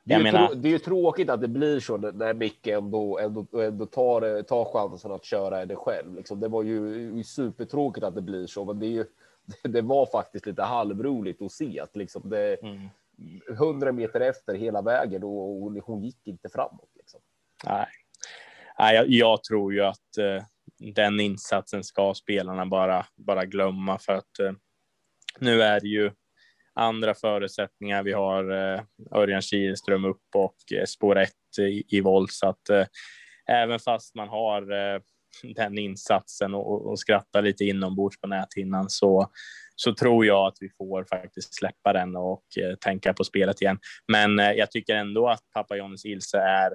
det är, menar... det är ju tråkigt att det blir så när Micke ändå, ändå, ändå tar, tar chansen att köra det själv. Liksom. Det var ju supertråkigt att det blir så, men det, är ju, (laughs) det var faktiskt lite halvroligt att se att liksom det mm. 100 meter efter hela vägen och, och hon gick inte framåt. Liksom. Nej, Nej jag, jag, tror ju att eh, den insatsen ska spelarna bara, bara glömma för att eh, nu är det ju andra förutsättningar. Vi har eh, Örjan Kihlström upp och eh, spår 1 i, i volt så att eh, även fast man har eh, (laughs) den insatsen och, och skrattar lite inombords på näthinnan så så tror jag att vi får faktiskt släppa den och eh, tänka på spelet igen. Men eh, jag tycker ändå att pappa Johannes Ilse är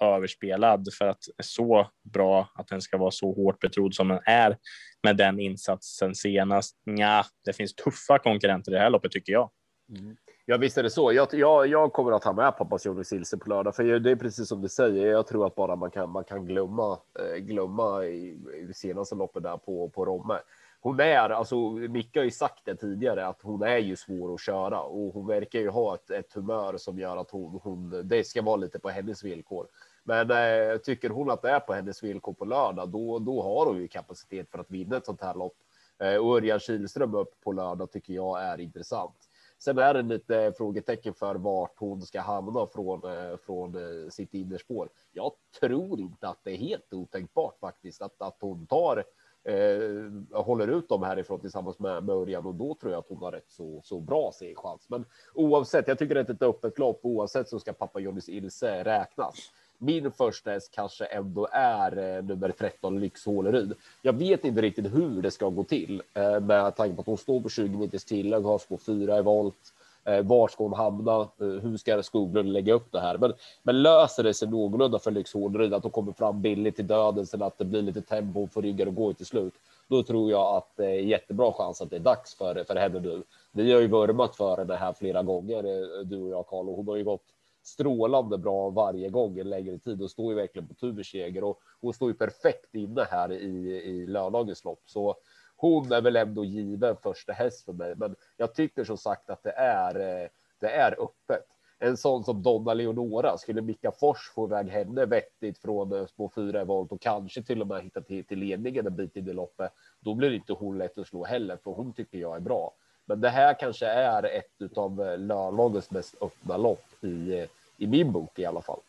överspelad för att så bra att den ska vara så hårt betrodd som den är med den insatsen senast. Ja, det finns tuffa konkurrenter i det här loppet tycker jag. Mm. Ja, visst är det så. Jag, jag, jag kommer att ha med pappas Johnny Silse på lördag, för det är precis som du säger. Jag tror att bara man kan, man kan glömma, eh, glömma i, i senaste loppet där på, på Romme. Hon är, alltså Micke har ju sagt det tidigare, att hon är ju svår att köra och hon verkar ju ha ett, ett humör som gör att hon, hon, det ska vara lite på hennes villkor. Men eh, tycker hon att det är på hennes villkor på lördag, då, då har hon ju kapacitet för att vinna ett sånt här lopp. Eh, och Örjan Kihlström upp på lördag tycker jag är intressant. Sen är det lite frågetecken för vart hon ska hamna från, eh, från eh, sitt innerspår. Jag tror inte att det är helt otänkbart faktiskt att, att hon tar eh, håller ut dem härifrån tillsammans med, med Örjan och då tror jag att hon har rätt så, så bra segerchans. Men oavsett, jag tycker det är ett öppet lopp. Oavsett så ska pappa Johnnys Ilse räknas min första häst kanske ändå är eh, nummer 13 Lyx Håleryd. Jag vet inte riktigt hur det ska gå till eh, med tanke på att hon står på 20 meters tillägg, har spår 4 i volt. Eh, Var ska hon hamna? Hur ska Skoglund lägga upp det här? Men, men löser det sig någorlunda för Lyx Håleryd att de kommer fram billigt till döden sen att det blir lite tempo för ryggar och går till slut. Då tror jag att det är jättebra chans att det är dags för, för henne nu. Vi har ju vurmat för det här flera gånger, du och jag Karl, och hon har ju gått strålande bra varje gång en längre tid och står ju verkligen på Tuversseger och hon står ju perfekt inne här i, i lördagens lopp. Så hon är väl ändå given första häst för mig, men jag tycker som sagt att det är, eh, det är öppet. En sån som Donna Leonora, skulle Mika Fors få iväg henne vettigt från små spår fyra volt och kanske till och med hitta till, till ledningen en bit in i loppet, då blir inte hon lätt att slå heller, för hon tycker jag är bra. Men det här kanske är ett av eh, lördagens mest öppna lopp i, eh, i min bok i alla fall.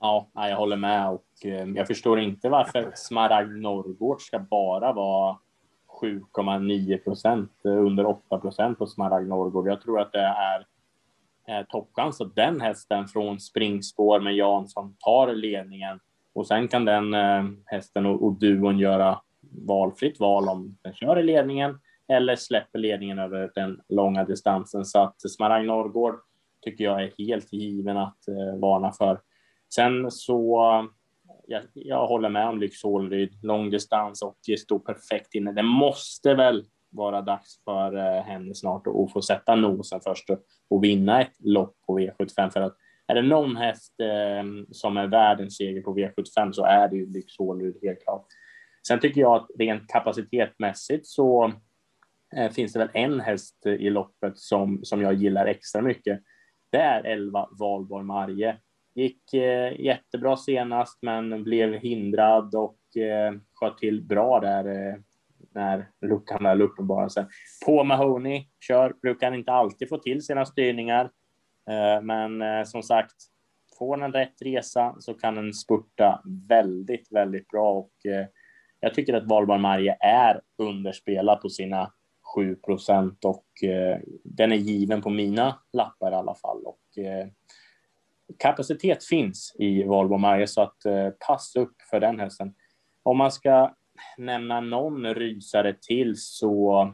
Ja, jag håller med och eh, jag förstår inte varför Smaragd Norrgård ska bara vara 7,9 procent eh, under 8 procent på Smaragd Norrgård. Jag tror att det är, är toppchans att den hästen från springspår med Jansson tar ledningen och sen kan den eh, hästen och, och duon göra valfritt val om den kör i ledningen eller släpper ledningen över den långa distansen. Så att Smaragd Norrgård tycker jag är helt given att eh, varna för. Sen så, jag, jag håller med om Lyx Hålryd, och distans och står perfekt inne. Det måste väl vara dags för eh, henne snart att få sätta nosen först och, och vinna ett lopp på V75 för att är det någon häst eh, som är världens seger på V75 så är det ju Lyx Hålryd helt klart. Sen tycker jag att rent kapacitetmässigt så eh, finns det väl en häst i loppet som, som jag gillar extra mycket. Det är 11 Valborg Marje. Gick eh, jättebra senast, men blev hindrad och eh, sköt till bra där eh, när luckan väl uppenbarade sig. På Mahoney kör, brukar inte alltid få till sina styrningar, eh, men eh, som sagt, får den rätt resa så kan den spurta väldigt, väldigt bra och eh, jag tycker att Valborg Marje är underspelad på sina 7 procent och eh, den är given på mina lappar i alla fall. Och, eh, kapacitet finns i Volvo Maja så att eh, pass upp för den hästen. Om man ska nämna någon rysare till så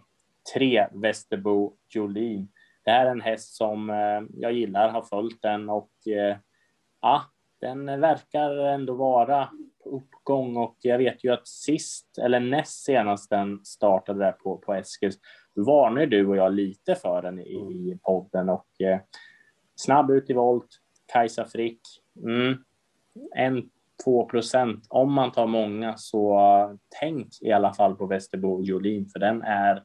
tre Västerbo Jolin. Det här är en häst som eh, jag gillar, har följt den och eh, ja, den verkar ändå vara uppgång och jag vet ju att sist eller näst senast den startade där på, på Eskils, då varnade du och jag lite för den i, i podden och eh, snabb ut i volt, Kajsa Frick, mm, en 2 procent. Om man tar många så tänk i alla fall på Västerbo Jolin för den är,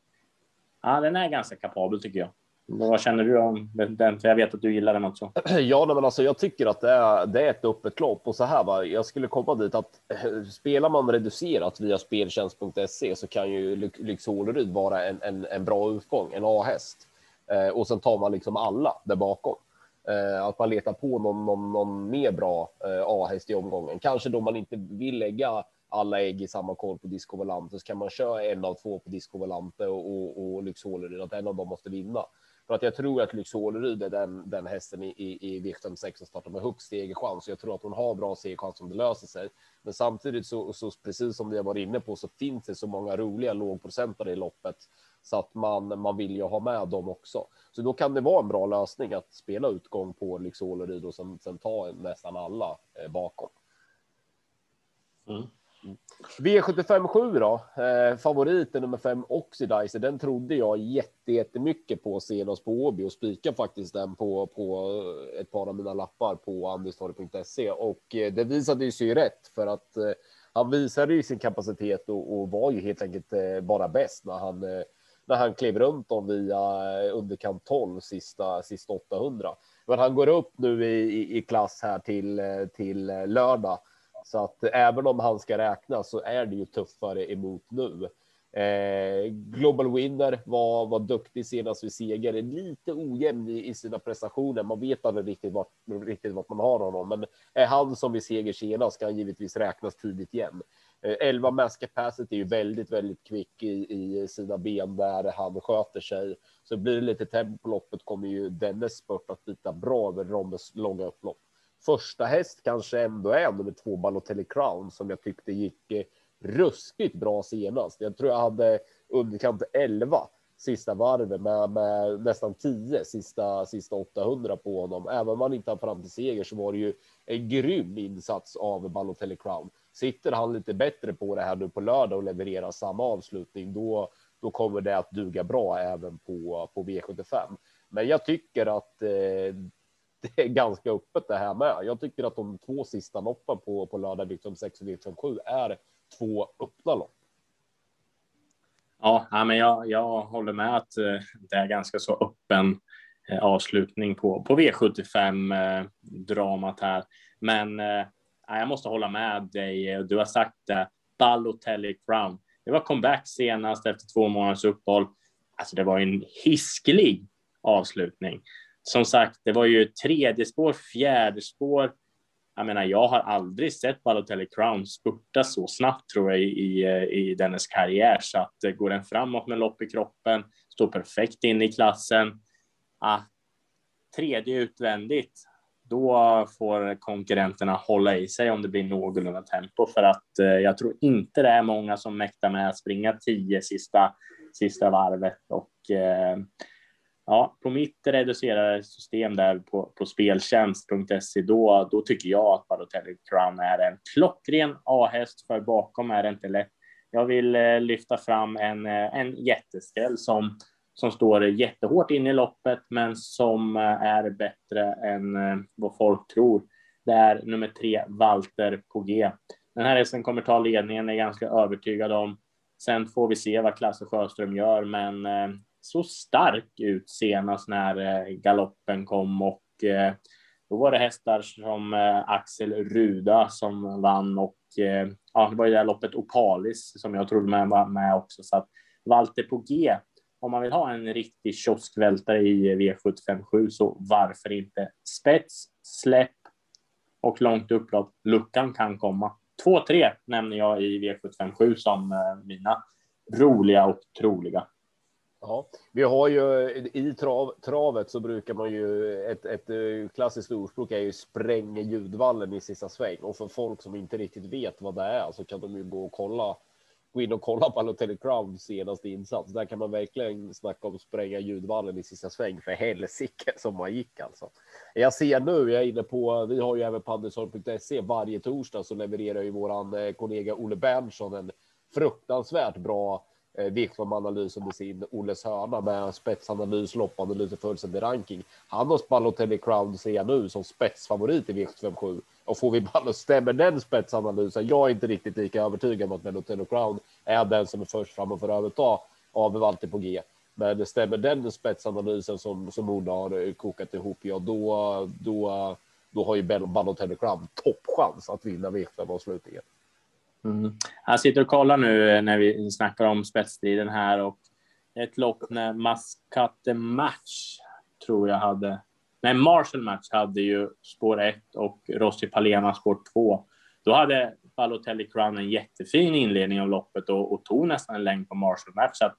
ja, den är ganska kapabel tycker jag. Vad känner du om den? För jag vet att du gillar den också. (clears throat) Ja, men alltså, jag tycker att det är, det är ett öppet lopp och så här va. Jag skulle komma dit att eh, spelar man reducerat via speltjänst.se så kan ju Lyx Håleryd vara en, en, en bra utgång, en A-häst. Eh, och sen tar man liksom alla där bakom. Eh, att man letar på någon, någon, någon mer bra eh, A-häst i omgången. Kanske då man inte vill lägga alla ägg i samma korg på Disco Volante så kan man köra en av två på Disco Volante och, och, och Lyx Håleryd, att en av dem måste vinna. För att jag tror att Lyxåleryd är den, den hästen i, i, i V56 som startar med högst segerchans. Jag tror att hon har bra segerchans om det löser sig. Men samtidigt så, så precis som vi har varit inne på så finns det så många roliga lågprocentare i loppet så att man, man vill ju ha med dem också. Så då kan det vara en bra lösning att spela utgång på Lyxåleryd och sen, sen ta nästan alla eh, bakom. Mm. V75 7 då, eh, favoriten nummer 5 Oxidizer, den trodde jag jättemycket på senast på Åby och spika faktiskt den på, på ett par av mina lappar på andelstorg.se och eh, det visade sig ju rätt för att eh, han visade ju sin kapacitet och, och var ju helt enkelt eh, bara bäst när han eh, när han klev runt dem via eh, underkant 12 sista sista 800. Men han går upp nu i, i, i klass här till eh, till eh, lördag så att även om han ska räknas så är det ju tuffare emot nu. Eh, Global Winner var, var duktig senast vid seger, lite ojämn i, i, sina prestationer. Man vet aldrig riktigt vart, riktigt vart man har honom, men är han som vid seger senast kan han givetvis räknas tidigt igen. Eh, 11 mass capacity är ju väldigt, väldigt kvick i, i sina ben där han sköter sig. Så blir det lite tempo på loppet kommer ju dennes spurt att bita bra över Rommes långa upplopp första häst kanske ändå är nummer två Balotelli Crown som jag tyckte gick eh, ruskigt bra senast. Jag tror jag hade underkant 11 sista varvet med, med nästan 10 sista, sista 800 på honom. Även om man inte har fram till seger så var det ju en grym insats av Balotelli Crown. Sitter han lite bättre på det här nu på lördag och levererar samma avslutning, då, då kommer det att duga bra även på, på V75. Men jag tycker att eh, (laughs) det är ganska öppet det här med. Jag tycker att de två sista loppen på, på lördag, liksom 6 och liksom 7, är två öppna lopp. Ja, men jag, jag håller med att eh, det är ganska så öppen eh, avslutning på, på V75-dramat eh, här. Men jag måste hålla med dig. Du har sagt det. Balotelli Crown. Det var comeback senast efter två månaders uppehåll. Alltså, det var en hiskelig avslutning som sagt, det var ju tredje spår, fjärde spår. Jag menar, jag har aldrig sett Balotelli Crown spurta så snabbt tror jag i, i eh, dennes karriär så att eh, går den framåt med lopp i kroppen, står perfekt in i klassen. Ah, tredje utvändigt, då får konkurrenterna hålla i sig om det blir någorlunda tempo för att eh, jag tror inte det är många som mäktar med att springa tio sista sista varvet och eh, ja, på mitt reducerade system där på, på speltjänst.se, då, då tycker jag att Balotelli Crown är en klockren A-häst, för bakom är det inte lätt. Jag vill eh, lyfta fram en, eh, en jätteskräll som, som står jättehårt in i loppet, men som eh, är bättre än eh, vad folk tror. Det är nummer tre, Walter på G. Den här hästen kommer ta ledningen, är ganska övertygad om. Sen får vi se vad Klasse Sjöström gör, men eh, så stark ut senast när eh, galoppen kom och eh, då var det hästar som eh, Axel Ruda som vann och ja, det var ju det här loppet Opalis som jag trodde med var med också så att Walter på G om man vill ha en riktig kioskvältare i V757 så varför inte spets, släpp och långt upplopp. Luckan kan komma. 2-3 nämner jag i V757 som mina roliga och troliga. Ja, vi har ju i trav, travet så brukar man ju ett, ett eh, klassiskt ordspråk är ju spräng ljudvallen i sista sväng och för folk som inte riktigt vet vad det är så kan de ju gå och kolla gå in och kolla på Balotelli Crowns senaste insats. Där kan man verkligen snacka om spränga ljudvallen i sista sväng för helsike som man gick alltså. Jag ser nu, jag är inne på, vi har ju även på varje torsdag så levererar ju våran eh, kollega Olle Berntsson en fruktansvärt bra Eh, Wickman-analys under sin Olles hörna med spetsanalys, loppanalys och fullständig ranking. Han har Balotelli Crown ser jag nu som spetsfavorit i V757 och får vi bara stämmer den spetsanalysen. Jag är inte riktigt lika övertygad om att Balotelli Crown är den som är först fram och får överta av Valter på G. Men stämmer den spetsanalysen som som Ola har eh, kokat ihop, ja då, då, då har ju Balotelli Crown toppchans att vinna V7-avslutningen. Mm. Jag sitter och kollar nu eh, när vi snackar om spetsstriden här och ett lopp när Mascate Match tror jag hade. Nej, Marshall Match hade ju spår 1 och Rossi Palema spår 2. Då hade Balotelli Crown en jättefin inledning av loppet och, och tog nästan en längd på Marshall Match. Så att,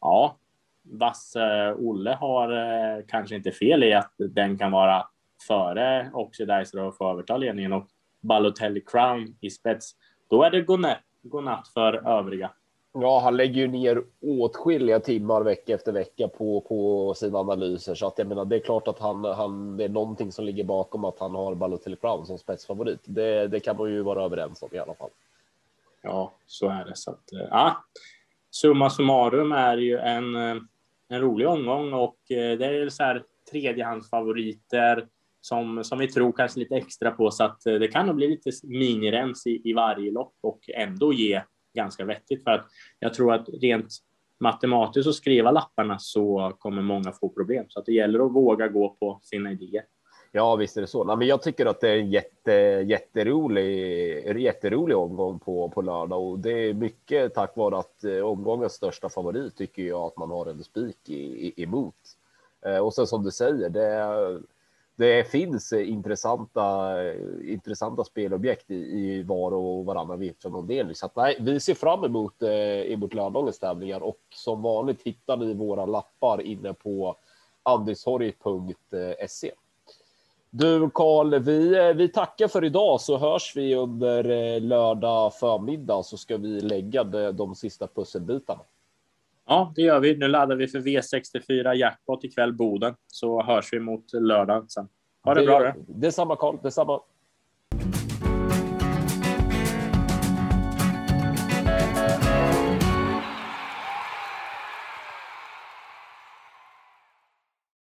ja, Vasse eh, Olle har eh, kanske inte fel i att den kan vara före Oxidizer och få överta ledningen och Balotelli Crown i spets då är det godnatt, för övriga. Ja, han lägger ju ner åtskilliga timmar vecka efter vecka på, på sina analyser, så att jag menar, det är klart att han, han, det är någonting som ligger bakom att han har Balotelli Crown som spetsfavorit. Det, det kan man ju vara överens om i alla fall. Ja, så är det. Så att, eh, ja, summa summarum är ju en, eh, en rolig omgång och eh, det är så här tredjehandsfavoriter som, som vi tror kanske lite extra på så att eh, det kan nog bli lite minirens i, i varje lopp och ändå ge ganska vettigt för att jag tror att rent matematiskt och skriva lapparna så kommer många få problem så att det gäller att våga gå på sina idéer. Ja, visst är det så. men jag tycker att det är en jätte, jätterolig, jätterolig omgång på, på lördag och det är mycket tack vare att eh, omgångens största favorit tycker jag att man har en spik emot. Eh, och sen som du säger, det är det finns intressanta, eh, intressanta spelobjekt i, i var och varannan V75-avdelning. Så att, nej, vi ser fram emot, eh, emot lördagens tävlingar och som vanligt hittar ni våra lappar inne på andistorg.se. Du Karl, vi, eh, vi tackar för idag så hörs vi under eh, lördag förmiddag så ska vi lägga de, de sista pusselbitarna. Ja, det gör vi. Nu laddar vi för V64 jackpot ikväll Boden, så hörs vi mot lördag sen. Ha det, det bra. Detsamma Karl, detsamma.